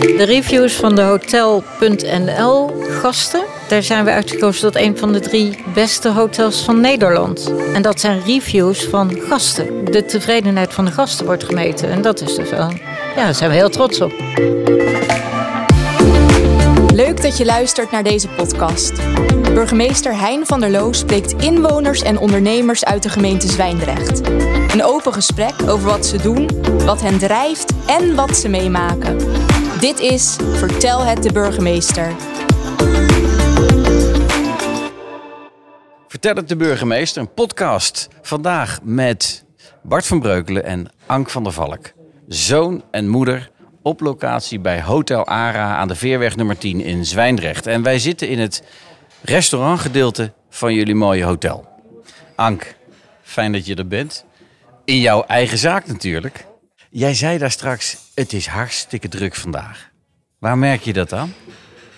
De reviews van de Hotel.nl gasten. Daar zijn we uitgekozen tot een van de drie beste hotels van Nederland. En dat zijn reviews van gasten. De tevredenheid van de gasten wordt gemeten. En dat is dus wel. Ja, daar zijn we heel trots op. Leuk dat je luistert naar deze podcast. Burgemeester Hein van der Loo spreekt inwoners en ondernemers uit de gemeente Zwijndrecht. Een open gesprek over wat ze doen, wat hen drijft en wat ze meemaken. Dit is Vertel het de burgemeester. Vertel het de burgemeester, een podcast. Vandaag met Bart van Breukelen en Ank van der Valk. Zoon en moeder op locatie bij Hotel Ara aan de Veerweg nummer 10 in Zwijndrecht. En wij zitten in het restaurantgedeelte van jullie mooie hotel. Ank, fijn dat je er bent. In jouw eigen zaak natuurlijk. Jij zei daar straks, het is hartstikke druk vandaag. Waar merk je dat aan?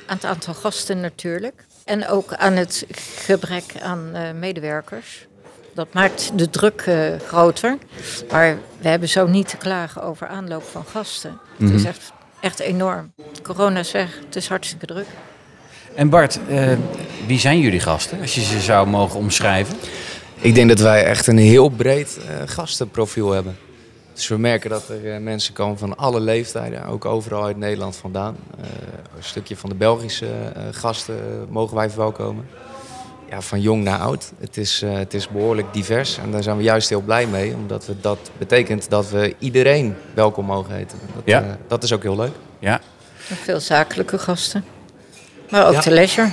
Aan het aantal gasten natuurlijk. En ook aan het gebrek aan uh, medewerkers. Dat maakt de druk uh, groter. Maar we hebben zo niet te klagen over aanloop van gasten. Mm -hmm. Het is echt, echt enorm. Corona is weg, het is hartstikke druk. En Bart, uh, wie zijn jullie gasten, als je ze zou mogen omschrijven? Ik denk dat wij echt een heel breed uh, gastenprofiel hebben. Dus we merken dat er uh, mensen komen van alle leeftijden, ook overal uit Nederland vandaan. een stukje van de Belgische gasten mogen wij verwelkomen. Ja, van jong naar oud. Het is, het is behoorlijk divers en daar zijn we juist heel blij mee. Omdat we, dat betekent dat we iedereen welkom mogen heten. Dat, ja. dat is ook heel leuk. Ja. Veel zakelijke gasten. Maar ook ja. de leisure.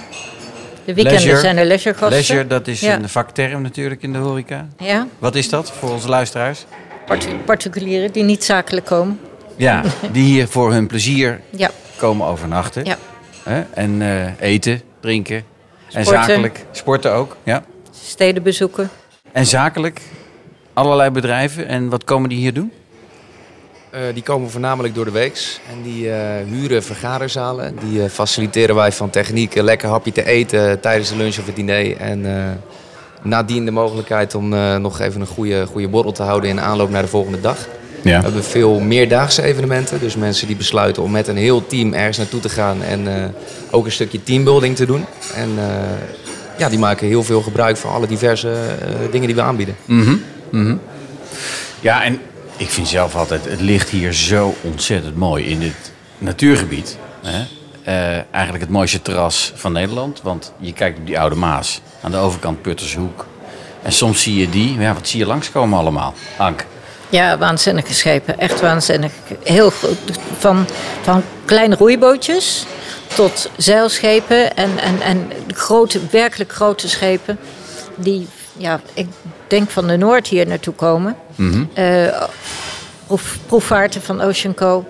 De weekenden leisure, zijn de leisuregasten. Leisure, dat is ja. een vakterm natuurlijk in de horeca. Ja. Wat is dat voor onze luisteraars? Part particulieren die niet zakelijk komen. Ja, die hier voor hun plezier ja. komen overnachten. Ja. Hè? En uh, eten, drinken. Sporten. En zakelijk. Sporten ook, ja. Steden bezoeken. En zakelijk? Allerlei bedrijven. En wat komen die hier doen? Uh, die komen voornamelijk door de weeks. En die uh, huren vergaderzalen. Die uh, faciliteren wij van techniek, een lekker hapje te eten tijdens de lunch of het diner. En nadien de mogelijkheid om nog even een goede, goede borrel te houden in aanloop naar de volgende dag. Ja. We hebben veel meerdaagse evenementen. Dus mensen die besluiten om met een heel team ergens naartoe te gaan. En ook een stukje teambuilding te doen. En ja, die maken heel veel gebruik van alle diverse dingen die we aanbieden. Mm -hmm. Mm -hmm. Ja, en ik vind zelf altijd, het ligt hier zo ontzettend mooi in dit natuurgebied. Hè? Uh, eigenlijk het mooiste terras van Nederland. Want je kijkt op die Oude Maas, aan de overkant Puttershoek. En soms zie je die, ja, wat zie je langskomen allemaal? Ank. Ja, waanzinnige schepen. Echt waanzinnig. Heel goed. Van, van kleine roeibootjes tot zeilschepen en, en, en grote, werkelijk grote schepen. Die, ja, ik denk van de Noord hier naartoe komen. Mm -hmm. proef, proefvaarten van Ocean Co.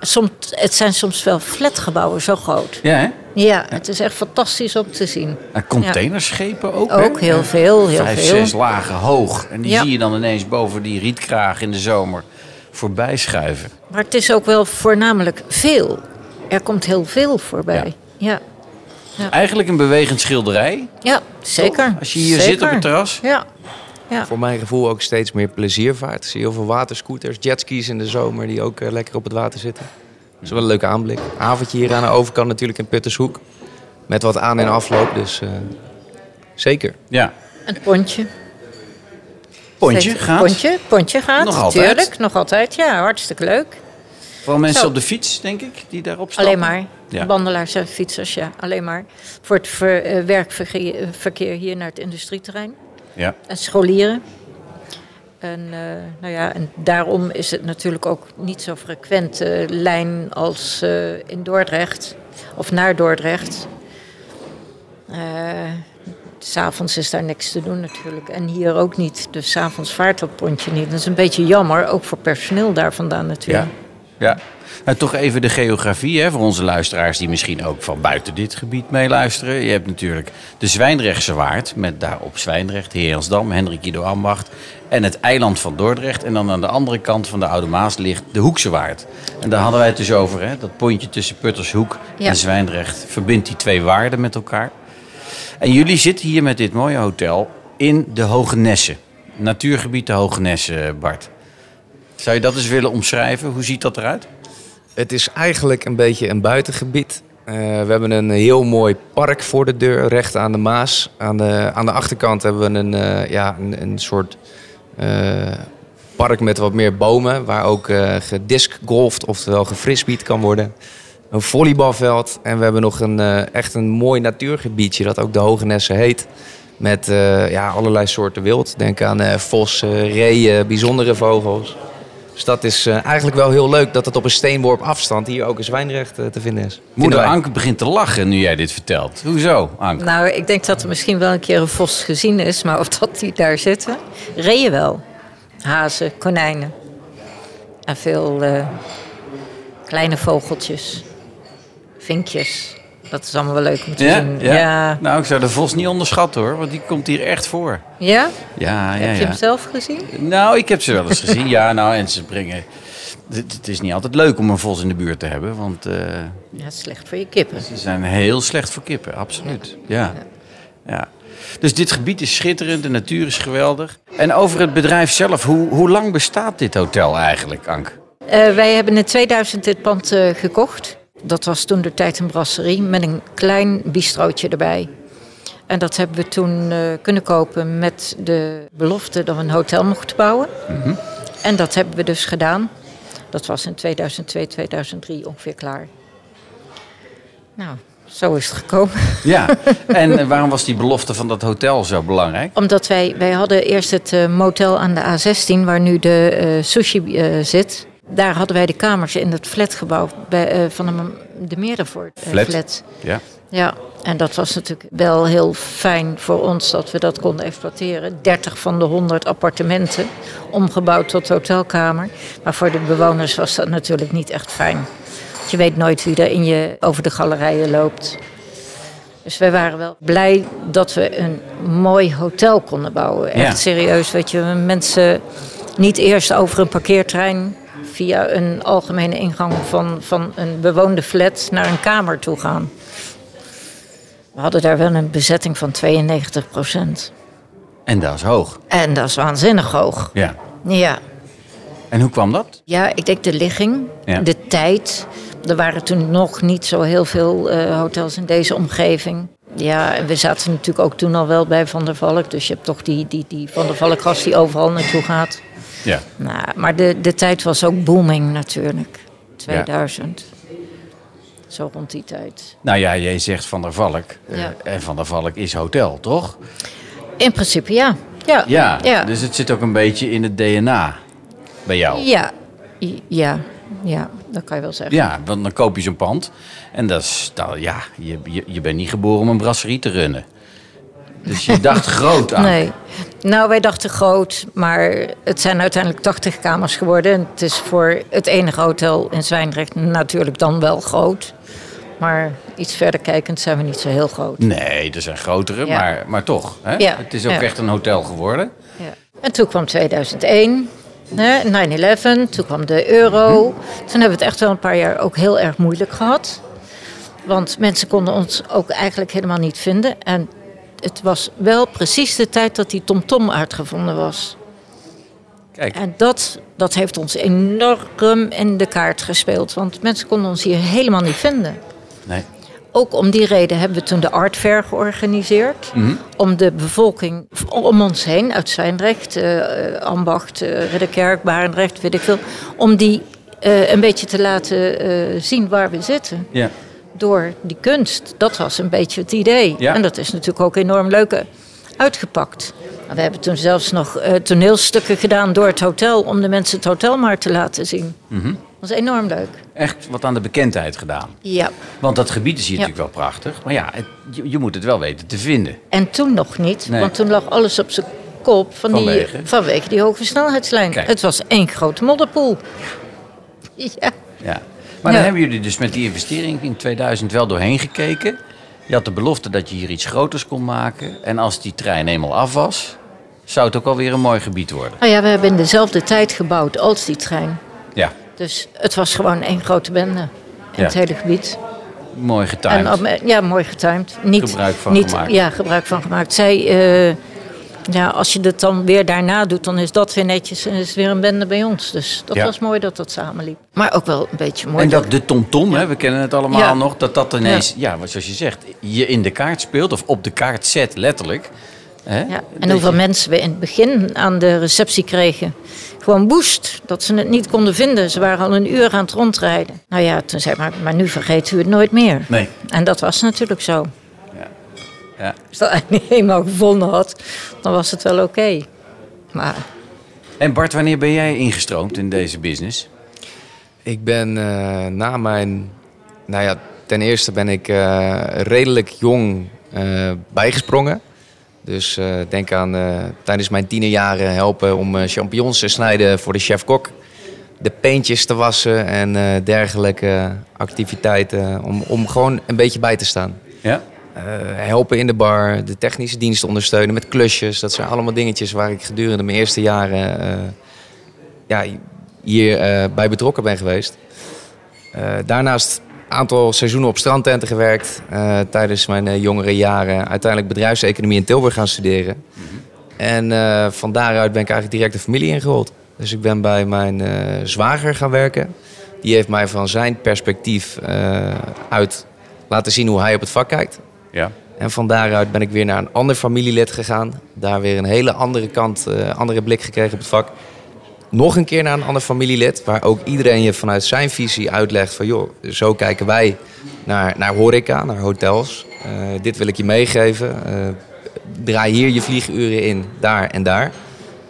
Soms, het zijn soms wel flatgebouwen, zo groot. Ja, hè? Ja, het is echt fantastisch om te zien. En containerschepen ook, Ook hè? heel veel, heel Vijf, veel. zes lagen hoog. En die Ja. zie je dan ineens boven die rietkraag in de zomer voorbij schuiven. Maar het is ook wel voornamelijk veel. Er komt heel veel voorbij. Ja, ja. Eigenlijk een bewegend schilderij. ja zeker. Als je hier Zeker. zit op het terras. Ja. Ja. Voor mijn gevoel ook steeds meer pleziervaart. Ik zie heel veel waterscooters, jetskis in de zomer die ook eh, lekker op het water zitten. Dat is wel een leuke aanblik. Avondje hier aan de overkant natuurlijk in Puttershoek. Met wat aan- en afloop, dus eh, zeker. Ja. Een pontje. Pontje gaat. Pontje, pontje gaat. Nog altijd? Tuurlijk, nog altijd. Ja, hartstikke leuk. Vooral mensen Zo. op de fiets, denk ik, die daarop stappen. Alleen maar. Ja. Wandelaars en fietsers, ja. Alleen maar. Voor het ver- eh, werkverkeer verkeer hier naar het industrieterrein. Ja. En scholieren. En, eh, nou ja, en daarom is het natuurlijk ook niet zo frequent eh, lijn als eh, in Dordrecht. Of naar Dordrecht. S'avonds is daar niks te doen natuurlijk. En hier ook niet. Dus s'avonds vaart dat pontje niet. Dat is een beetje jammer. Ook voor personeel daar vandaan natuurlijk. Ja. Ja. Nou, toch even de geografie hè, voor onze luisteraars die misschien ook van buiten dit gebied meeluisteren. Je hebt natuurlijk de Zwijndrechtse Waard met daarop Zwijndrecht, Heeransdam, Hendrik Ido Ambacht en het eiland van Dordrecht. En dan aan de andere kant van de Oude Maas ligt de Hoekse Waard. En daar hadden wij het dus over, hè, dat pontje tussen Puttershoek Ja. en Zwijndrecht verbindt die twee waarden met elkaar. En jullie zitten hier met dit mooie hotel in de Hoge Nessen. Natuurgebied de Hoge Nessen, Bart. Zou je dat eens willen omschrijven? Hoe ziet dat eruit? Het is eigenlijk een beetje een buitengebied. Uh, we hebben een heel mooi park voor de deur, recht aan de Maas. Aan de, aan de achterkant hebben we een, uh, ja, een, een soort uh, park met wat meer bomen. Waar ook gediskgolfd, oftewel gefrisbeed kan worden. Een volleybalveld. En we hebben nog een, echt een mooi natuurgebiedje dat ook de Hoge Nessen heet. Met ja, allerlei soorten wild. Denk aan vossen, reeën, bijzondere vogels. Dus dat is uh, eigenlijk wel heel leuk dat het op een steenworp afstand hier ook in Zwijnrecht uh, te vinden is. Moeder Anke begint te lachen nu jij dit vertelt. Hoezo, Anke? Nou, ik denk dat er misschien wel een keer een vos gezien is, maar of dat die daar zitten, reeën wel. Hazen, konijnen. En veel uh, kleine vogeltjes, vinkjes. Dat is allemaal wel leuk om te ja? zien. Ja? ja? Nou, ik zou de vos niet onderschatten hoor, want die komt hier echt voor. Ja? Ja, ja, Heb je hem zelf gezien? Nou, ik heb ze wel eens gezien. Ja, nou, en ze brengen... Het, het is niet altijd leuk om een vos in de buurt te hebben, want... Uh, ja, slecht voor je kippen. Ze zijn heel slecht voor kippen, absoluut. Ja. ja. Dus dit gebied is schitterend, de natuur is geweldig. En over het bedrijf zelf, hoe, hoe lang bestaat dit hotel eigenlijk, Ank? Uh, wij hebben in 2000 dit pand uh, gekocht. Dat was toen de tijd een brasserie met een klein bistrootje erbij. En dat hebben we toen uh, kunnen kopen met de belofte dat we een hotel mochten bouwen. Mhm. Mm -hmm. En dat hebben we dus gedaan. Dat was in 2002, 2003 ongeveer klaar. Nou, zo is het gekomen. Ja, en waarom was die belofte van dat hotel zo belangrijk? Omdat wij, wij hadden eerst het uh, motel aan de A16, waar nu de uh, sushi uh, zit. Daar hadden wij de kamers in het flatgebouw bij, uh, van de, de Merenvoort uh, flat. flat. Ja. Ja, en dat was natuurlijk wel heel fijn voor ons dat we dat konden exploiteren. 30 van de 100 appartementen omgebouwd tot hotelkamer. Maar voor de bewoners was dat natuurlijk niet echt fijn. Want je weet nooit wie er in je over de galerijen loopt. Dus wij waren wel blij dat we een mooi hotel konden bouwen. Echt Ja. serieus, weet je. Mensen niet eerst over een parkeerterrein via een algemene ingang van, van een bewoonde flat naar een kamer toe gaan. We hadden daar wel een bezetting van 92 procent. En dat is hoog. En dat is waanzinnig hoog. Ja. Ja. En hoe kwam dat? Ja, ik denk de ligging, Ja. de tijd. Er waren toen nog niet zo heel veel eh, hotels in deze omgeving. Ja, en we zaten natuurlijk ook toen al wel bij Van der Valk. Dus je hebt toch die, die, die Van der Valk gast die overal naartoe gaat. Ja. Nou, maar de, de tijd was ook booming natuurlijk. 2000. Zo rond die tijd. Nou ja, jij zegt Van der Valk. eh, Ja. En Van der Valk is hotel, toch? In principe ja. Ja. Ja, Ja. dus het zit ook een beetje in het DNA bij jou. Ja. Ja. Ja, dat kan je wel zeggen. Ja, want dan koop je zo'n pand. En dat is, nou, ja, je, je, je bent niet geboren om een brasserie te runnen. Dus je dacht groot aan. Nee. Nou, wij dachten groot, maar het zijn uiteindelijk 80 kamers geworden. En het is voor het enige hotel in Zwijndrecht natuurlijk dan wel groot. Maar iets verder kijkend zijn we niet zo heel groot. Nee, er zijn grotere, Ja. maar, maar toch. Hè? Ja, Het is ook ja. echt een hotel geworden. Ja. En toen kwam 2001, hè, 9-11, toen kwam de euro. Toen hebben we het echt wel een paar jaar ook heel erg moeilijk gehad. Want mensen konden ons ook eigenlijk helemaal niet vinden. En het was wel precies de tijd dat die TomTom uitgevonden was. Kijk, En dat, dat heeft ons enorm in de kaart gespeeld. Want mensen konden ons hier helemaal niet vinden. nee. Ook om die reden hebben we toen de Art Fair georganiseerd. Om de bevolking om ons heen, uit Zwijndrecht, eh, Ambacht, uh, Ridderkerk, Barendrecht, weet ik veel. Om die eh, een beetje te laten eh, zien waar we zitten. Ja. Door die kunst. Dat was een beetje het idee. Ja. En dat is natuurlijk ook enorm leuk eh, uitgepakt. We hebben toen zelfs nog eh, toneelstukken gedaan door het hotel. Om de mensen het hotel maar te laten zien. Dat was enorm leuk. Echt wat aan de bekendheid gedaan. Ja. Want dat gebied is hier Ja. natuurlijk wel prachtig. Maar ja, het- je, je moet het wel weten te vinden. En toen nog niet, Nee. want toen lag alles op zijn kop van Vanwege? Die, vanwege die hoge snelheidslijn. Kijk. Het was één grote modderpoel. Ja. Ja. Maar dan hebben jullie dus met die investering in 2000 wel doorheen gekeken. Je had de belofte dat je hier iets groters kon maken. En als die trein eenmaal af was, zou het ook alweer een mooi gebied worden. Nou ja, we hebben in dezelfde tijd gebouwd als die trein. Ja, Dus het was gewoon één grote bende in Ja. het hele gebied. mooi getimed. En, ja, mooi getimed. Niet, Gebruik van niet, gemaakt. Ja, gebruik van gemaakt. Zij, eh, Ja, als je het dan weer daarna doet, dan is dat weer netjes en is weer een bende bij ons. Dus dat Ja. was mooi dat dat samenliep. Maar ook wel een beetje mooi. En dat de tomtom, hè, we kennen het allemaal Ja. nog, dat dat ineens, ja. wat zoals je zegt, je in de kaart speelt of op de kaart zet, letterlijk. Hè? Ja, Dat en hoeveel je- mensen we in het begin aan de receptie kregen. Gewoon woest, dat ze het niet konden vinden. Ze waren al een uur aan het rondrijden. Nou ja, toen zei ik, maar, maar nu vergeet u het nooit meer. Nee. En dat was natuurlijk zo. Ja. Als dat eigenlijk niet eenmaal gevonden had, dan was het wel oké. Maar En Bart, wanneer ben jij ingestroomd in deze business? Ik ben eh, na mijn... Nou ja, ten eerste ben ik eh, redelijk jong eh, bijgesprongen. Dus eh, denk aan eh, tijdens mijn tienerjaren helpen om eh, champignons te snijden voor de chef-kok. De peentjes te wassen en eh, dergelijke activiteiten. Om, om gewoon een beetje bij te staan. Ja. Eh, helpen in de bar, de technische dienst ondersteunen met klusjes. Dat zijn allemaal dingetjes waar ik gedurende mijn eerste jaren eh, ja, hier eh, bij betrokken ben geweest. Daarnaast een aantal seizoenen op strandtenten gewerkt. tijdens mijn jongere jaren uiteindelijk bedrijfseconomie in Tilburg gaan studeren. En van daaruit ben ik eigenlijk direct de familie ingerold. Dus ik ben bij mijn zwager gaan werken. Die heeft mij van zijn perspectief uit laten zien hoe hij op het vak kijkt. Ja. En van daaruit ben ik weer naar een ander familielid gegaan. Daar weer een hele andere kant, eh, andere blik gekregen op het vak. Nog een keer naar een ander familielid, waar ook iedereen je vanuit zijn visie uitlegt van joh, zo kijken wij naar, naar horeca, naar hotels. Eh, dit wil ik je meegeven. Eh, draai hier je vlieguren in, daar en daar.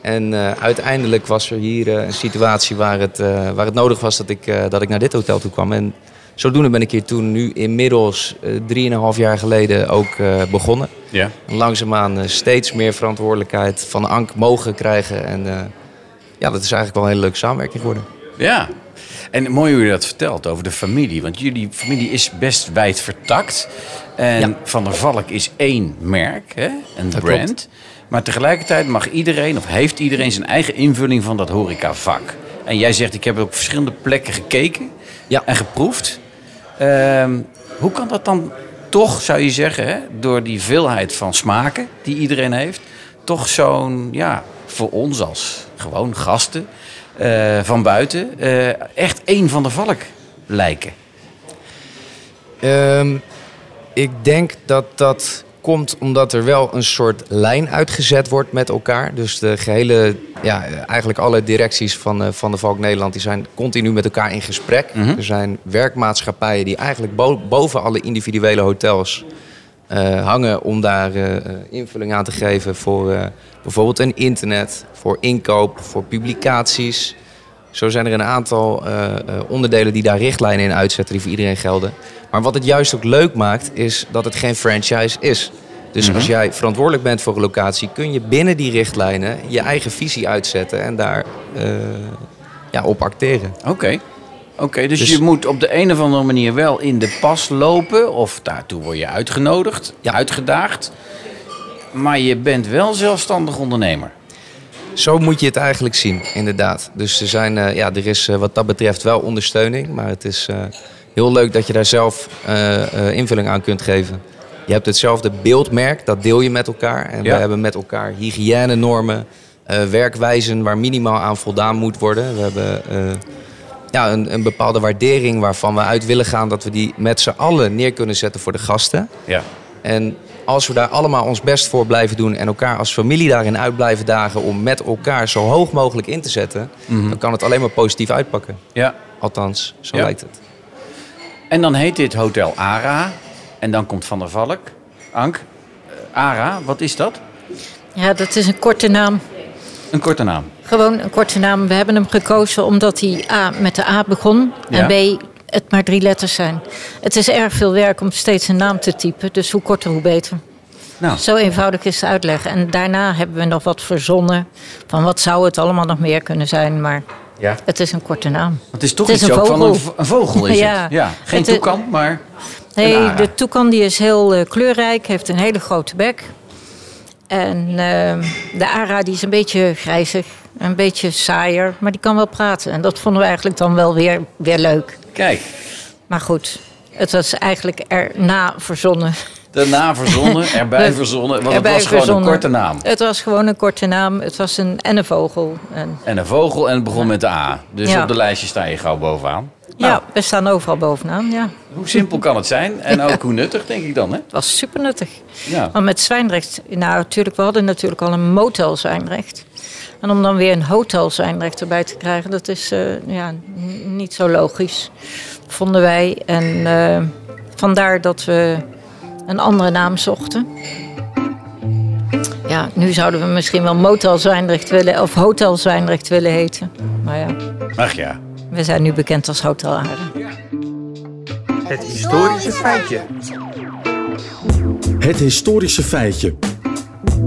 En uiteindelijk was er hier een situatie waar het, waar het nodig was dat ik, dat ik naar dit hotel toe kwam. En zodoende ben ik hier toen nu inmiddels eh, drieënhalf jaar geleden ook eh, begonnen. Ja. Langzaamaan eh, steeds meer verantwoordelijkheid van Ank mogen krijgen. En ja, dat is eigenlijk wel een hele leuke samenwerking geworden. Ja. En mooi hoe je dat vertelt over de familie. Want jullie familie is best wijd vertakt. En Ja. Van der Valk is één merk, hè? een Dat brand. klopt. Maar tegelijkertijd mag iedereen, of heeft iedereen zijn eigen invulling van dat horecavak. En jij zegt, ik heb op verschillende plekken gekeken Ja. en geproefd. Ehm, hoe kan dat dan toch, zou je zeggen, hè, door die veelheid van smaken die iedereen heeft, toch zo'n, ja, voor ons als gewoon gasten eh, van buiten, eh, echt één van de valk lijken? Ehm, ik denk dat dat komt omdat er wel een soort lijn uitgezet wordt met elkaar. Dus de gehele, ja, eigenlijk alle directies van, eh, van de Valk Nederland... die zijn continu met elkaar in gesprek. Er zijn werkmaatschappijen die eigenlijk bo- boven alle individuele hotels... eh, hangen om daar eh, invulling aan te geven voor bijvoorbeeld een internet, voor inkoop, voor publicaties. Zo zijn er een aantal eh, eh, onderdelen die daar richtlijnen in uitzetten die voor iedereen gelden. Maar wat het juist ook leuk maakt, is dat het geen franchise is. Dus als jij verantwoordelijk bent voor een locatie, kun je binnen die richtlijnen je eigen visie uitzetten en daar eh, ja, op acteren. Oké. Oké, dus, Dus- je moet op de een of andere manier wel in de pas lopen. Of daartoe word je uitgenodigd, Ja. uitgedaagd. Maar je bent wel zelfstandig ondernemer. Zo moet je het eigenlijk zien, inderdaad. Dus er, zijn, eh, ja, er is eh, wat dat betreft wel ondersteuning. Maar het is eh, heel leuk dat je daar zelf invulling aan kunt geven. Je hebt hetzelfde beeldmerk, dat deel je met elkaar. En Ja. we hebben met elkaar hygiënenormen, werkwijzen waar minimaal aan voldaan moet worden. We hebben ja, een, een bepaalde waardering waarvan we uit willen gaan dat we die met z'n allen neer kunnen zetten voor de gasten. Ja. En als we daar allemaal ons best voor blijven doen en elkaar als familie daarin uit blijven dagen om met elkaar zo hoog mogelijk in te zetten, dan kan het alleen maar positief uitpakken. ja. Althans, zo Ja. lijkt het. En dan heet dit Hotel Ara. En dan komt Van der Valk. Ank, eh, Ara, wat is dat? ja, dat is een korte naam. Een korte naam. Gewoon een korte naam. We hebben hem gekozen omdat hij A met de A begon. Ja. En B het maar drie letters zijn. Het is erg veel werk om steeds een naam te typen. Dus hoe korter, hoe beter. Nou, Zo eenvoudig is de uitleg. En daarna hebben we nog wat verzonnen. Van wat zou het allemaal nog meer kunnen zijn. Maar ja. het is een korte naam. Het is toch Het is iets ook van een, een vogel is Ja. het. Ja. Geen Het is- toekan, maar Nee, de toekan die is heel eh, kleurrijk. Heeft een hele grote bek. En ehm, de ara die is een beetje grijzig. Een beetje saaier. Maar die kan wel praten. En dat vonden we eigenlijk dan wel weer, weer leuk. kijk. Maar goed, het was eigenlijk erna verzonnen Daarna verzonnen, erbij verzonnen. Want Erbij het was gewoon een korte naam. Het was gewoon een korte naam. Het was een en een vogel. En, En een vogel en het begon met de A. Dus Ja. op de lijstje sta je gauw bovenaan. Nou, ja, we staan overal bovenaan. Ja. Hoe simpel kan het zijn? En ook hoe nuttig, denk ik dan, hè? Het was super nuttig. Ja. Maar met Zwijndrecht, nou natuurlijk, we hadden natuurlijk al een motel Zwijndrecht. En om dan weer een hotel Zwijndrecht erbij te krijgen, dat is eh, ja, niet zo logisch, vonden wij. En eh, vandaar dat we een andere naam zochten. Ja, nu zouden we misschien wel Motel Zwijndrecht willen, of Hotel Zwijndrecht willen heten. Maar ja, Ach ja. we zijn nu bekend als Hotel Haren. Het historische feitje. Het historische feitje.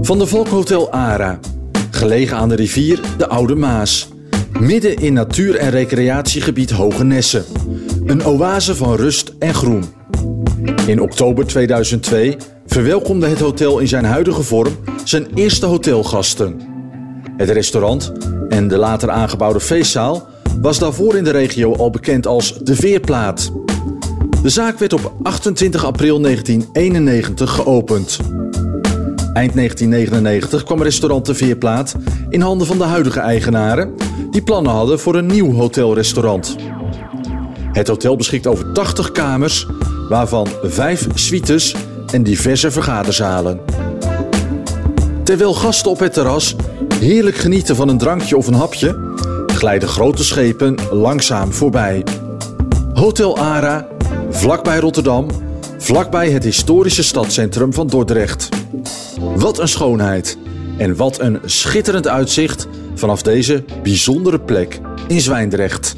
Van de Volkhotel Ara. Gelegen aan de rivier de Oude Maas. Midden in natuur- en recreatiegebied Hoge Nessen. Een oase van rust en groen. In oktober 2002 verwelkomde het hotel in zijn huidige vorm zijn eerste hotelgasten. Het restaurant en de later aangebouwde feestzaal was daarvoor in de regio al bekend als de Veerplaat. De zaak werd op 28 april 1991 geopend. Eind 1999 kwam restaurant De Veerplaat in handen van de huidige eigenaren, die plannen hadden voor een nieuw hotelrestaurant. Het hotel beschikt over 80 kamers, waarvan 5 suites en diverse vergaderzalen. Terwijl gasten op het terras heerlijk genieten van een drankje of een hapje, glijden grote schepen langzaam voorbij. Hotel Ara, vlakbij Rotterdam, vlakbij het historische stadscentrum van Dordrecht. Wat een schoonheid en wat een schitterend uitzicht vanaf deze bijzondere plek in Zwijndrecht.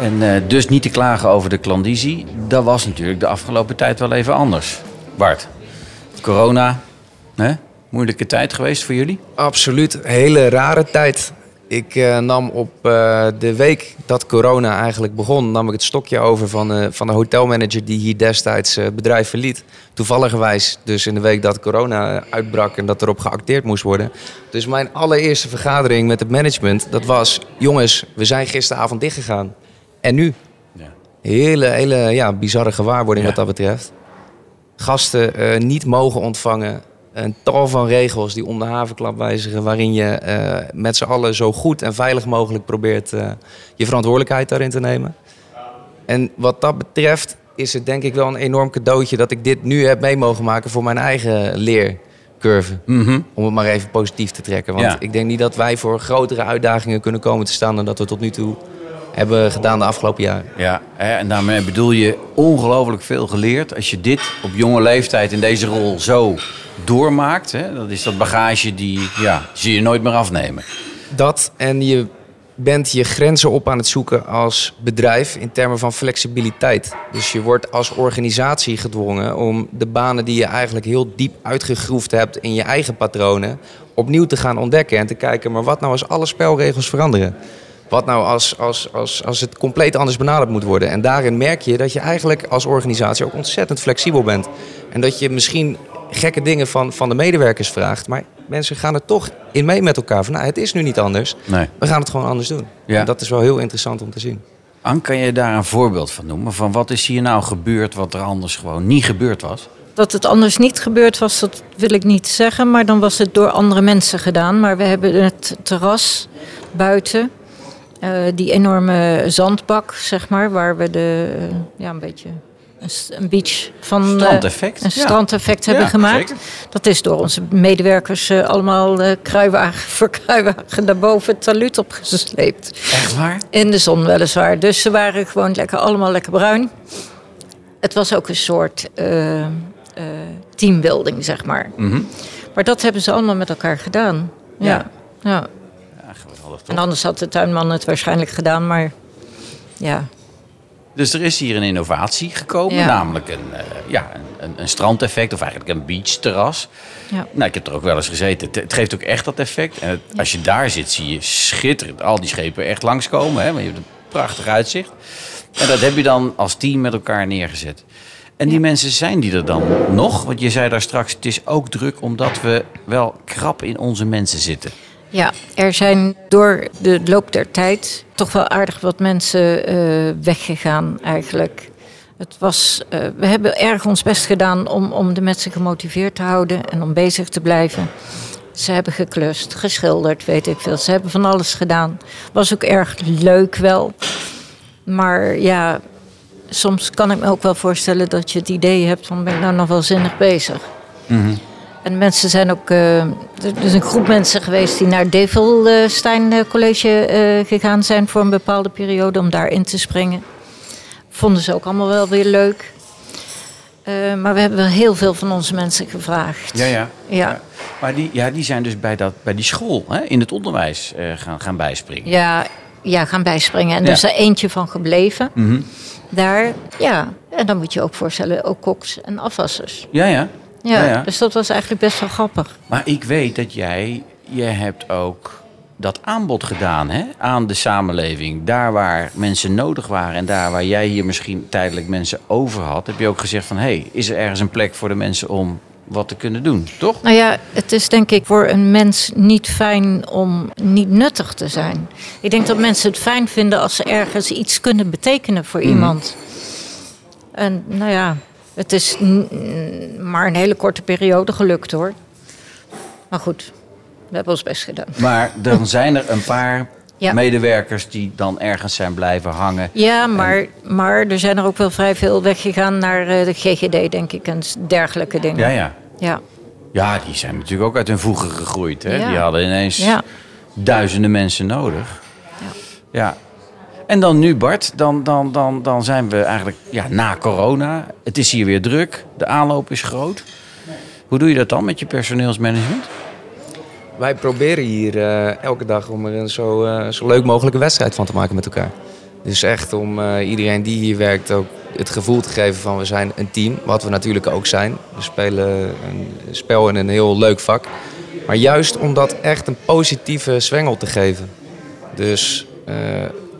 En eh, dus niet te klagen over de klandizie. Dat was natuurlijk de afgelopen tijd wel even anders. Bart, corona, hè? moeilijke tijd geweest voor jullie? Absoluut, een hele rare tijd. Ik eh, nam op eh, de week dat corona eigenlijk begon, nam ik het stokje over van, eh, van de hotelmanager die hier destijds het bedrijf verliet. Toevalligerwijs dus in de week dat corona uitbrak en dat erop geacteerd moest worden. Dus mijn allereerste vergadering met het management, dat was... jongens, we zijn gisteravond dichtgegaan. En nu? Ja. Hele, hele ja, bizarre gewaarwording Ja. wat dat betreft. Gasten niet mogen ontvangen. Een tal van regels die om de havenklap wijzigen... waarin je eh, met z'n allen zo goed en veilig mogelijk probeert... eh, je verantwoordelijkheid daarin te nemen. En wat dat betreft is het denk ik wel een enorm cadeautje... dat ik dit nu heb mee mogen maken voor mijn eigen leercurve. Om het maar even positief te trekken. Want Ja. ik denk niet dat wij voor grotere uitdagingen kunnen komen te staan... dan dat we tot nu toe hebben gedaan de afgelopen jaren. Ja, en daarmee bedoel je ongelooflijk veel geleerd. Als je dit op jonge leeftijd in deze rol zo doormaakt... Hè, dat is dat bagage die ja, zie je nooit meer afnemen. Dat en je bent je grenzen op aan het zoeken als bedrijf in termen van flexibiliteit. Dus je wordt als organisatie gedwongen om de banen die je eigenlijk heel diep uitgegroefd hebt in je eigen patronen opnieuw te gaan ontdekken en te kijken, maar wat nou als alle spelregels veranderen? Wat nou als, als, als, als het compleet anders benaderd moet worden? En daarin merk je dat je eigenlijk als organisatie ook ontzettend flexibel bent. En dat je misschien gekke dingen van, van de medewerkers vraagt. Maar mensen gaan er toch in mee met elkaar. Van, nou, het is nu niet anders. Nee. We gaan het gewoon anders doen. Ja. En dat is wel heel interessant om te zien. Anne, kan je daar een voorbeeld van noemen? Van wat is hier nou gebeurd wat er anders gewoon niet gebeurd was? Dat het anders niet gebeurd was, dat wil ik niet zeggen. Maar dan was het door andere mensen gedaan. Maar we hebben het terras buiten. Eh, die enorme zandbak, zeg maar. Waar we de, eh, ja, een beetje een, beach van... eh, Strandeffect? een Ja. strandeffect hebben Ja, gemaakt. zeker. Dat is door onze medewerkers allemaal kruiwagen voor kruiwagen daarboven het taluut opgesleept. Echt waar? In de zon weliswaar. Dus ze waren gewoon lekker, allemaal lekker bruin. Het was ook een soort eh, teambuilding, zeg maar. Maar dat hebben ze allemaal met elkaar gedaan. Ja. Ja. ja. Toch? En anders had de tuinman het waarschijnlijk gedaan, maar ja. Dus er is hier een innovatie gekomen, Ja. namelijk een, eh, ja, een, een, strandeffect of eigenlijk een beachterras. Ja. Nou, ik heb er ook wel eens gezeten. Het, het geeft ook echt dat effect. En het- als je daar zit, zie je schitterend al die schepen echt langskomen. Hè? Want je hebt een prachtig uitzicht. En dat heb je dan als team met elkaar neergezet. En die mensen zijn die er dan nog? Want je zei daar straks, het is ook druk omdat we wel krap in onze mensen zitten. Ja, er zijn door de loop der tijd toch wel aardig wat mensen eh, weggegaan eigenlijk. Het was, eh, we hebben erg ons best gedaan om, om de mensen gemotiveerd te houden en om bezig te blijven. Ze hebben geklust, geschilderd, weet ik veel. Ze hebben van alles gedaan. Was ook erg leuk wel. Maar ja, soms kan ik me ook wel voorstellen dat je het idee hebt van ben ik nou nog wel zinnig bezig. En mensen zijn ook, eh, er is een groep mensen geweest die naar Develstein eh, College eh, gegaan zijn voor een bepaalde periode om daarin te springen. Vonden ze ook allemaal wel weer leuk. Maar we hebben wel heel veel van onze mensen gevraagd. Ja, ja. Ja. Maar die, ja, die zijn dus bij, dat, bij die school hè, in het onderwijs gaan, gaan bijspringen. Ja, ja, gaan bijspringen. En Ja. er is er eentje van gebleven. Mhm. Daar, ja. En dan moet je ook voorstellen, ook koks en afwassers. Ja, ja. Ja, Ja, dus dat was eigenlijk best wel grappig. Maar ik weet dat jij, je hebt ook dat aanbod gedaan hè, aan de samenleving. Daar waar mensen nodig waren en daar waar jij hier misschien tijdelijk mensen over had, heb je ook gezegd van, hé, hey, is er ergens een plek voor de mensen om wat te kunnen doen, toch? Nou ja, het is denk ik voor een mens niet fijn om niet nuttig te zijn. Ik denk dat mensen het fijn vinden als ze ergens iets kunnen betekenen voor iemand. En nou ja, het is maar een hele korte periode gelukt hoor. Maar goed, we hebben ons best gedaan. Maar dan zijn er een paar Ja. medewerkers die dan ergens zijn blijven hangen. Ja, maar, maar er zijn er ook wel vrij veel weggegaan naar eh, de GGD, denk ik, en dergelijke dingen. Ja, ja. Ja. Ja, die zijn natuurlijk ook uit hun voegen gegroeid. Hè? Ja. Die hadden ineens Ja. duizenden mensen nodig. Ja. En dan nu, Bart, dan, dan, dan, dan zijn we eigenlijk ja, na corona. Het is hier weer druk. De aanloop is groot. Hoe doe je dat dan met je personeelsmanagement? Wij proberen hier eh, elke dag om er een zo, eh, zo leuk mogelijke wedstrijd van te maken met elkaar. Dus echt om eh, iedereen die hier werkt ook het gevoel te geven van we zijn een team. Wat we natuurlijk ook zijn. We spelen een spel in een heel leuk vak. Maar juist om dat echt een positieve zwengel te geven. Dus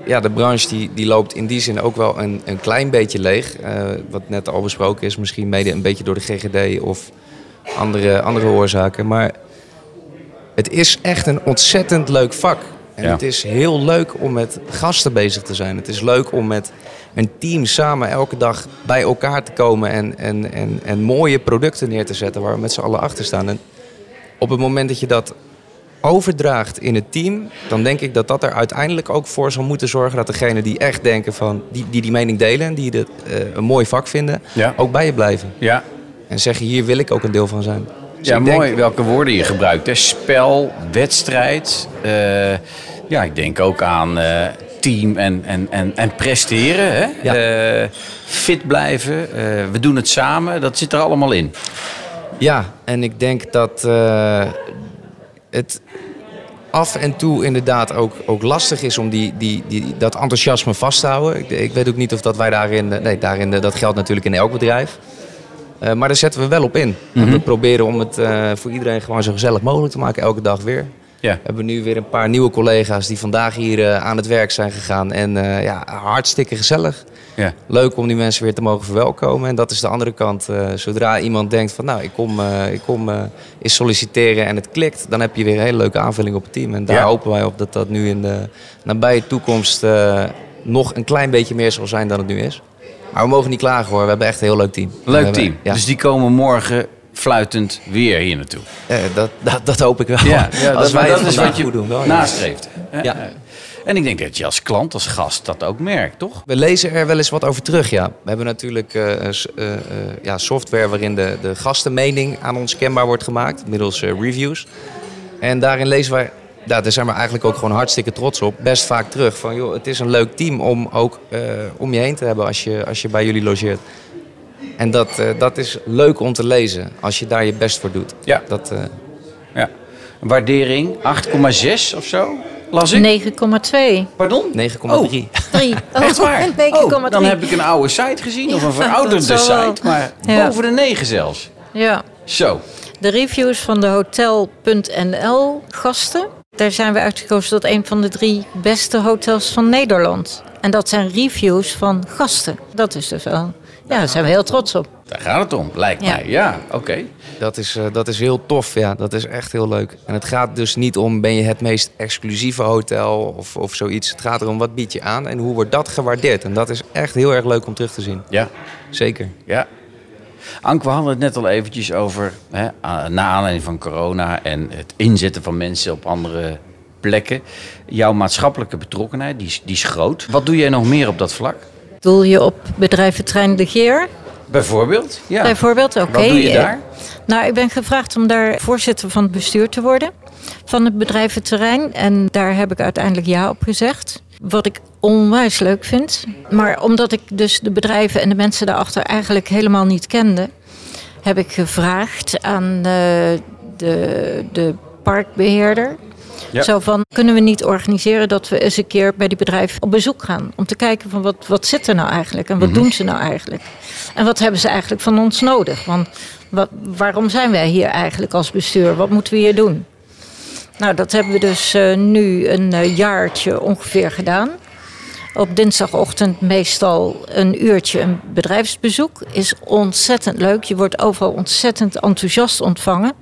ja, de branche die, die loopt in die zin ook wel een, een klein beetje leeg. Eh, wat net al besproken is, misschien mede een beetje door de GGD of andere, andere oorzaken. Maar het is echt een ontzettend leuk vak. En Ja. het is heel leuk om met gasten bezig te zijn. Het is leuk om met een team samen elke dag bij elkaar te komen en, en, en, en mooie producten neer te zetten waar we met z'n allen achter staan. En op het moment dat je dat overdraagt in het team, dan denk ik dat dat er uiteindelijk ook voor zal moeten zorgen dat degenen die echt denken van, die die, die mening delen en die het eh, een mooi vak vinden, Ja. ook bij je blijven. Ja, En zeggen, hier wil ik ook een deel van zijn. Dus ja denk- mooi welke woorden je gebruikt. Hè? Spel, wedstrijd. eh, ja, ik denk ook aan eh, team en, en, en, en presteren. Hè? Ja. Fit blijven. we doen het samen. Dat zit er allemaal in. Ja, en ik denk dat het af en toe inderdaad ook, ook lastig is om die, die, die, dat enthousiasme vast te houden. Ik, ik weet ook niet of dat wij daarin... eh, Nee, daarin, eh, dat geldt natuurlijk in elk bedrijf. Eh, maar daar zetten we wel op in. En we proberen om het voor iedereen gewoon zo gezellig mogelijk te maken, elke dag weer. Ja. We hebben nu weer een paar nieuwe collega's die vandaag hier eh, aan het werk zijn gegaan. En eh, ja, hartstikke gezellig. Ja. Leuk om die mensen weer te mogen verwelkomen. En dat is de andere kant. Eh, zodra iemand denkt van nou, ik kom, ik kom eens solliciteren en het klikt, dan heb je weer een hele leuke aanvulling op het team. En daar Ja. hopen wij op dat dat nu in de nabije toekomst nog een klein beetje meer zal zijn dan het nu is. Maar we mogen niet klagen hoor, we hebben echt een heel leuk team. Leuk team. Ja, Dus die komen morgen fluitend weer hier naartoe. eh, dat, dat, dat hoop ik wel. Ja, ja, Als dat, wij is wat je doen. Wel, nastreeft. Ja. En ik denk dat je als klant, als gast, dat ook merkt, toch? We lezen er wel eens wat over terug, ja. We hebben natuurlijk eh, eh, ja, software waarin de, de gastenmening aan ons kenbaar wordt gemaakt, middels reviews. En daarin lezen wij, ja, daar zijn we eigenlijk ook gewoon hartstikke trots op, best vaak terug. Van joh, het is een leuk team om ook om je heen te hebben als je, als je bij jullie logeert. En dat, eh, dat is leuk om te lezen, als je daar je best voor doet. Ja. Dat, eh, Ja. Waardering 8,6 of zo, las ik. 9,2. Pardon? 9,3. 3. Echt waar? 9,3. Oh, dan heb ik een oude site gezien, of een verouderde site, maar Ja. boven de 9 zelfs. Ja. Zo. De reviews van de Hotel.nl gasten. Daar zijn we uitgekozen tot een van de drie beste hotels van Nederland. En dat zijn reviews van gasten. Dat is dus wel. Ja, daar zijn we heel trots op. Daar gaat het om, lijkt Ja. mij. Ja, oké. Dat is, eh, dat is heel tof, ja. Dat is echt heel leuk. En het gaat dus niet om, ben je het meest exclusieve hotel of, of zoiets. Het gaat erom, wat bied je aan en hoe wordt dat gewaardeerd. En dat is echt heel erg leuk om terug te zien. Ja, Zeker. ja. Ank, we hadden het net al eventjes over, hè, na aanleiding van corona en het inzetten van mensen op andere plekken. Jouw maatschappelijke betrokkenheid, die is, die is groot. Wat doe jij nog meer op dat vlak? Doel je op bedrijventrein De Geer? Bijvoorbeeld? Ja. Bijvoorbeeld, oké. Wat doe je daar? Nou, ik ben gevraagd om daar voorzitter van het bestuur te worden van het bedrijventerrein. En daar heb ik uiteindelijk ja op gezegd. Wat ik onwijs leuk vind. Maar omdat ik dus de bedrijven en de mensen daarachter eigenlijk helemaal niet kende, heb ik gevraagd aan eh, de, de parkbeheerder. Ja. Zo van, kunnen we niet organiseren dat we eens een keer bij die bedrijven op bezoek gaan? Om te kijken van wat, wat zit er nou eigenlijk en wat doen ze nou eigenlijk? En wat hebben ze eigenlijk van ons nodig? Want wat, waarom zijn wij hier eigenlijk als bestuur? Wat moeten we hier doen? Nou, dat hebben we dus eh, nu een eh, jaartje ongeveer gedaan. Op dinsdagochtend meestal een uurtje een bedrijfsbezoek. Is ontzettend leuk. Je wordt overal ontzettend enthousiast ontvangen.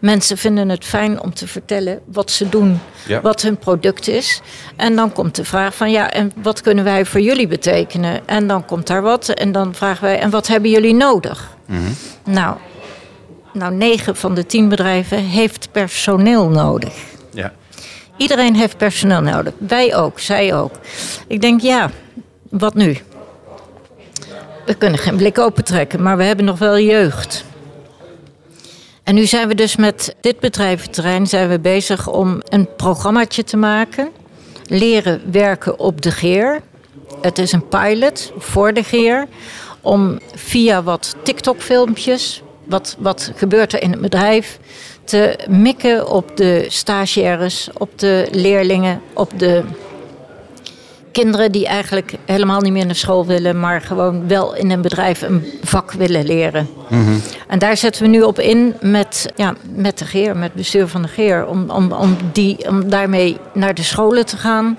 Mensen vinden het fijn om te vertellen wat ze doen, Ja. wat hun product is. En dan komt de vraag van ja, en wat kunnen wij voor jullie betekenen? En dan komt daar wat en dan vragen wij, en wat hebben jullie nodig? Nou, nou, negen van de tien bedrijven heeft personeel nodig. Ja. Iedereen heeft personeel nodig. Wij ook, zij ook. Ik denk, ja, wat nu? We kunnen geen blik opentrekken, maar we hebben nog wel jeugd. En nu zijn we dus met dit bedrijventerrein zijn we bezig om een programmaatje te maken. Leren werken op de geer. Het is een pilot voor de geer. Om via wat TikTok-filmpjes, wat, wat gebeurt er in het bedrijf, te mikken op de stagiaires, op de leerlingen, op de kinderen die eigenlijk helemaal niet meer naar school willen, maar gewoon wel in een bedrijf een vak willen leren. En daar zetten we nu op in met, ja, met de Geer, met het bestuur van de Geer, om, om, om, die, om daarmee naar de scholen te gaan.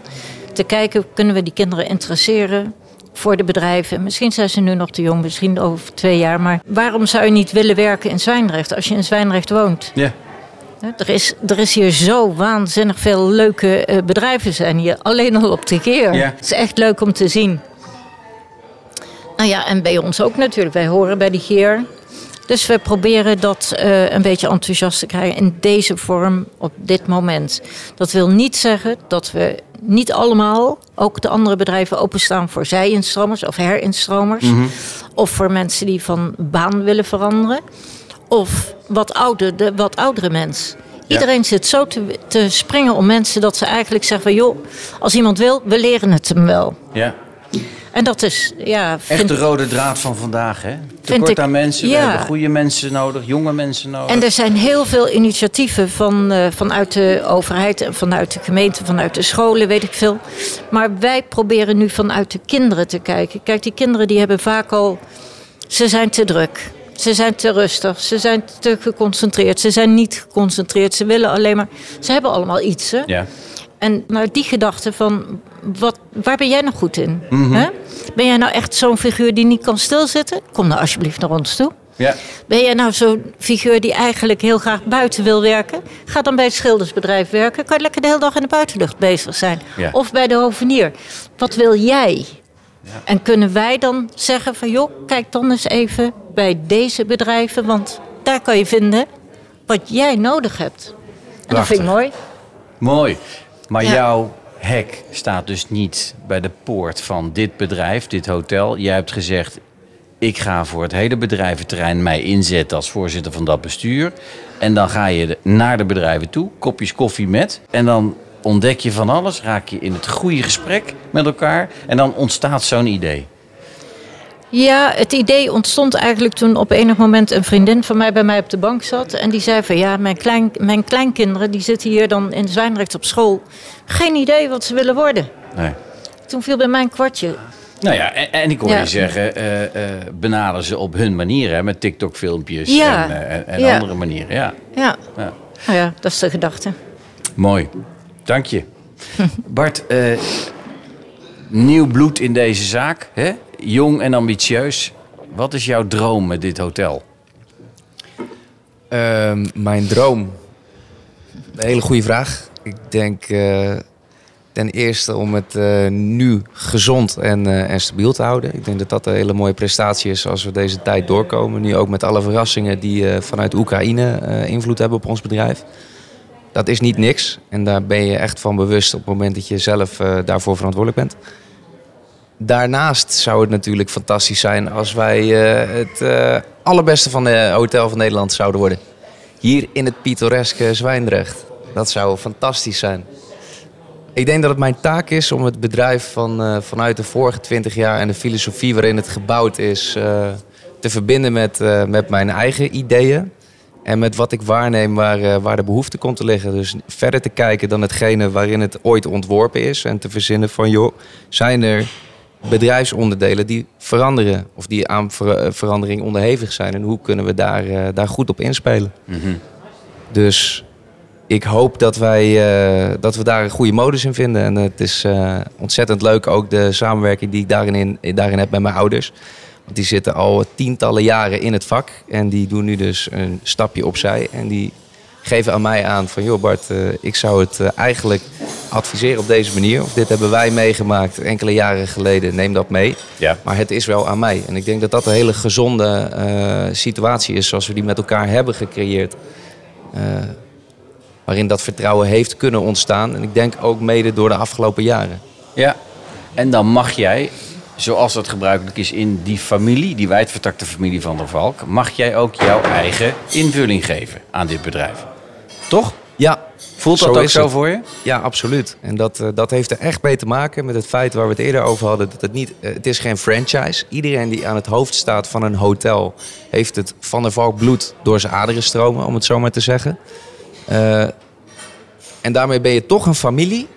Te kijken, kunnen we die kinderen interesseren voor de bedrijven? Misschien zijn ze nu nog te jong, misschien over twee jaar. Maar waarom zou je niet willen werken in Zwijndrecht als je in Zwijndrecht woont? Ja. Er is, er is hier zo waanzinnig veel leuke eh, bedrijven zijn hier. Alleen al op de keer. Ja. Het is echt leuk om te zien. Nou ja, en bij ons ook natuurlijk. Wij horen bij die geer. Dus we proberen dat eh, een beetje enthousiast te krijgen in deze vorm op dit moment. Dat wil niet zeggen dat we niet allemaal, ook de andere bedrijven, openstaan voor zij-instromers of herinstromers. Of voor mensen die van baan willen veranderen. Of wat, ouder, de wat oudere mens. Iedereen zit zo te, te springen om mensen dat ze eigenlijk zeggen van... joh, als iemand wil, we leren het hem wel. ja. En dat is, ja... Echt vind- de rode draad van vandaag, hè? Tekort ik- aan mensen. We ja. hebben goede mensen nodig, jonge mensen nodig. En er zijn heel veel initiatieven van, eh, vanuit de overheid en vanuit de gemeente, vanuit de scholen, weet ik veel. Maar wij proberen nu vanuit de kinderen te kijken. Kijk, die kinderen die hebben vaak al. Ze zijn te druk. Ze zijn te rustig. Ze zijn te geconcentreerd. Ze zijn niet geconcentreerd. Ze willen alleen maar. Ze hebben allemaal iets. Hè? Ja. En nou, die gedachte van, wat, waar ben jij nou goed in? Hè? Ben jij nou echt zo'n figuur die niet kan stilzitten? Kom nou alsjeblieft naar ons toe. Ja. Ben jij nou zo'n figuur die eigenlijk heel graag buiten wil werken? Ga dan bij het schildersbedrijf werken. Kan je lekker de hele dag in de buitenlucht bezig zijn. Ja. Of bij de hovenier. Wat wil jij? En kunnen wij dan zeggen van... joh, kijk dan eens even bij deze bedrijven... want daar kan je vinden wat jij nodig hebt. En dat vind ik mooi. Mooi. Maar Ja. jouw hek staat dus niet bij de poort van dit bedrijf, dit hotel. Jij hebt gezegd, ik ga voor het hele bedrijventerrein mij inzetten als voorzitter van dat bestuur. En dan ga je naar de bedrijven toe, kopjes koffie met. En dan ontdek je van alles, raak je in het goede gesprek met elkaar. En dan ontstaat zo'n idee. Ja, het idee ontstond eigenlijk toen op enig moment een vriendin van mij bij mij op de bank zat. En die zei van ja, mijn, klein, mijn kleinkinderen die zitten hier dan in Zwijndrecht op school. Geen idee wat ze willen worden. Nee. Toen viel bij mij een kwartje. Nou ja, en, en ik hoor Ja. je zeggen, eh, benaderen ze op hun manier, hè, met TikTok-filmpjes Ja. en, eh, en, en Ja. andere manieren. Ja. Ja. Ja. Nou ja, dat is de gedachte. Mooi, dank je. Bart, eh, nieuw bloed in deze zaak, hè? jong en ambitieus. Wat is jouw droom met dit hotel? Ehm, mijn droom. Een hele goede vraag. Ik denk eh, ten eerste om het eh, nu gezond en, en stabiel te houden. Ik denk dat dat een hele mooie prestatie is als we deze tijd doorkomen. Nu ook met alle verrassingen die vanuit Oekraïne invloed hebben op ons bedrijf. Dat is niet niks. En daar ben je echt van bewust op het moment dat je zelf eh, daarvoor verantwoordelijk bent. Daarnaast zou het natuurlijk fantastisch zijn als wij eh, het eh, allerbeste van de hotel van Nederland zouden worden. Hier in het pittoreske Zwijndrecht. Dat zou fantastisch zijn. Ik denk dat het mijn taak is om het bedrijf van, vanuit de vorige 20 jaar en de filosofie waarin het gebouwd is te verbinden met, met mijn eigen ideeën. En met wat ik waarneem waar, eh, waar de behoefte komt te liggen. Dus verder te kijken dan hetgene waarin het ooit ontworpen is. En te verzinnen van, joh, zijn er bedrijfsonderdelen die veranderen? Of die aan ver- eh, verandering onderhevig zijn? En hoe kunnen we daar, eh, daar goed op inspelen? Dus ik hoop dat, wij, dat we daar een goede modus in vinden. En het is ontzettend leuk ook de samenwerking die ik daarin, in, daarin heb met mijn ouders. Want die zitten al tientallen jaren in het vak. En die doen nu dus een stapje opzij. En die geven aan mij aan van... joh Bart, eh, ik zou het eh, eigenlijk adviseren op deze manier. Of dit hebben wij meegemaakt enkele jaren geleden. Neem dat mee. Ja. Maar het is wel aan mij. En ik denk dat dat een hele gezonde eh, situatie is... zoals we die met elkaar hebben gecreëerd. Eh, waarin dat vertrouwen heeft kunnen ontstaan. En ik denk ook mede door de afgelopen jaren. Ja. En dan mag jij, zoals dat gebruikelijk is in die familie, die wijdvertakte familie van der Valk, mag jij ook jouw eigen invulling geven aan dit bedrijf. Toch? Ja, Voelt dat Zo ook zo het. voor je? Ja, absoluut. En dat, eh, dat heeft er echt mee te maken met het feit waar we het eerder over hadden. Dat het, niet, eh, het is geen franchise. Iedereen die aan het hoofd staat van een hotel... heeft het Van der Valk bloed door zijn aderen stromen, om het zo maar te zeggen. Eh, en daarmee ben je toch een familie.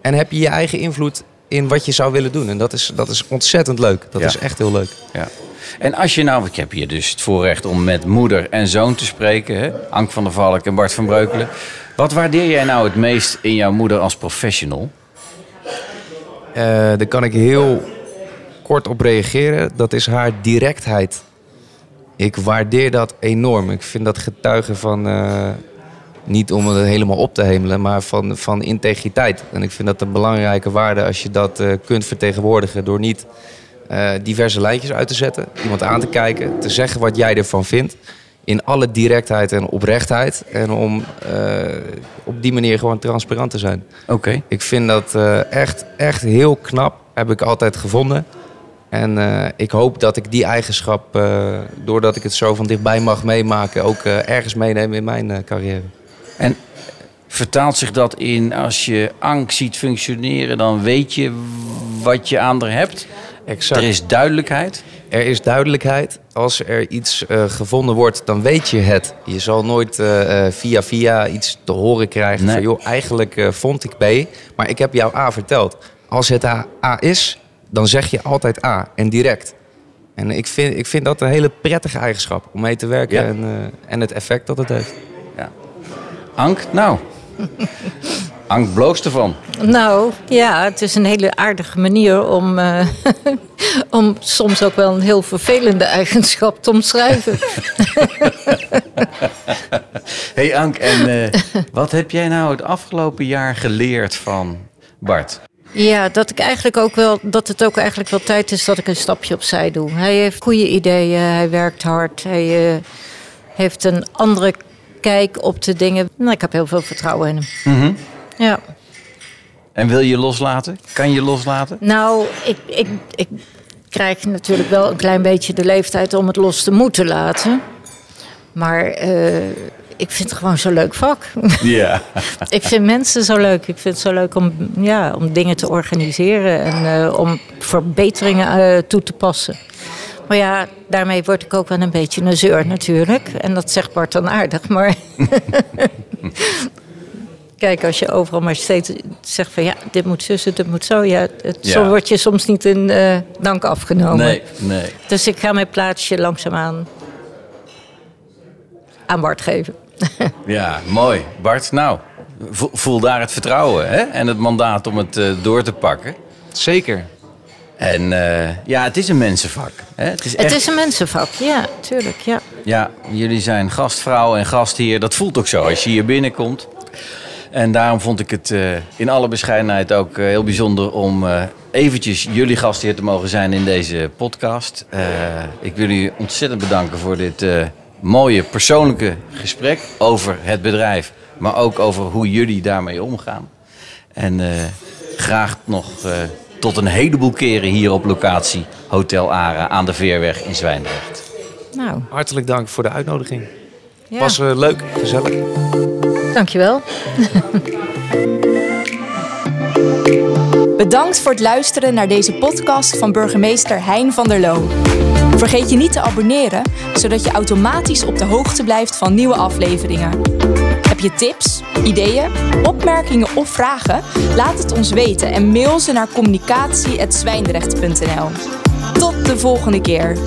En heb je je eigen invloed in wat je zou willen doen. En dat is, dat is ontzettend leuk. Dat Ja. is echt heel leuk. Ja. En als je nou, ik heb hier dus het voorrecht om met moeder en zoon te spreken, hè? Ank van der Valk en Bart van Breukelen. Wat waardeer jij nou het meest in jouw moeder als professional? Eh, daar kan ik heel kort op reageren. Dat is haar directheid. Ik waardeer dat enorm. Ik vind dat getuigen van, eh, niet om het helemaal op te hemelen, maar van, van integriteit. En ik vind dat een belangrijke waarde als je dat eh, kunt vertegenwoordigen door niet eh, diverse lijntjes uit te zetten, iemand aan te kijken, te zeggen wat jij ervan vindt. In alle directheid en oprechtheid. En om eh, op die manier gewoon transparant te zijn. Oké. Ik vind dat echt, echt heel knap, heb ik altijd gevonden. En ik hoop dat ik die eigenschap, doordat ik het zo van dichtbij mag meemaken, ook ergens meeneem in mijn carrière. En vertaalt zich dat in als je Ank ziet functioneren, dan weet je wat je aan haar hebt? Exact. Er is duidelijkheid. Er is duidelijkheid. Als er iets eh, gevonden wordt, dan weet je het. Je zal nooit eh, eh, via via iets te horen krijgen Nee. van... joh, eigenlijk vond ik B, maar ik heb jou A verteld. Als het A, A is, dan zeg je altijd A en direct. En ik vind, ik vind dat een hele prettige eigenschap om mee te werken... Ja. En, en het effect dat het heeft. Ank, nou. Ank bloost ervan. Nou, ja, het is een hele aardige manier om, eh, om soms ook wel een heel vervelende eigenschap te omschrijven. hey Ank, en eh, wat heb jij nou het afgelopen jaar geleerd van Bart? Ja, dat ik eigenlijk ook wel dat het ook eigenlijk wel tijd is dat ik een stapje opzij doe. Hij heeft goede ideeën, hij werkt hard, hij eh, heeft een andere kijk op de dingen. Nou, ik heb heel veel vertrouwen in hem. Ja. En wil je loslaten? Kan je loslaten? Nou, ik, ik, ik krijg natuurlijk wel een klein beetje de leeftijd om het los te moeten laten. Maar eh, ik vind het gewoon zo'n leuk vak. Ja. ik vind mensen zo leuk. Ik vind het zo leuk om, ja, om dingen te organiseren en eh, om verbeteringen eh, toe te passen. Maar ja, daarmee word ik ook wel een beetje een zeur natuurlijk. En dat zegt Bart dan aardig, maar... Kijk, als je overal maar steeds zegt van ja, dit moet zussen, dit moet zo. Ja, het, Ja. Zo word je soms niet in eh, dank afgenomen. Nee, nee. Dus ik ga mijn plaatsje langzaamaan aan Bart geven. Ja, mooi. Bart, nou, vo- voel daar het vertrouwen hè? en het mandaat om het eh, door te pakken. Zeker. En eh, ja, het is een mensenvak. Hè? Het is Het echt, is een mensenvak, ja, tuurlijk, ja. Ja, jullie zijn gastvrouw en gastheer. Dat voelt ook zo als je hier binnenkomt. En daarom vond ik het eh, in alle bescheidenheid ook eh, heel bijzonder om eventjes jullie gastheer te mogen zijn in deze podcast. Ik wil u ontzettend bedanken voor dit mooie persoonlijke gesprek over het bedrijf, maar ook over hoe jullie daarmee omgaan. En graag nog tot een heleboel keren hier op locatie Hotel Ara aan de Veerweg in Zwijndrecht. Nou, Hartelijk dank voor de uitnodiging. ja. Was eh, leuk, gezellig. dankjewel. Bedankt voor het luisteren naar deze podcast van burgemeester Hein van der Loo. Vergeet je niet te abonneren, zodat je automatisch op de hoogte blijft van nieuwe afleveringen. Heb je tips, ideeën, opmerkingen of vragen? Laat het ons weten en mail ze naar communicatie.zwijndrecht.nl. Tot de volgende keer.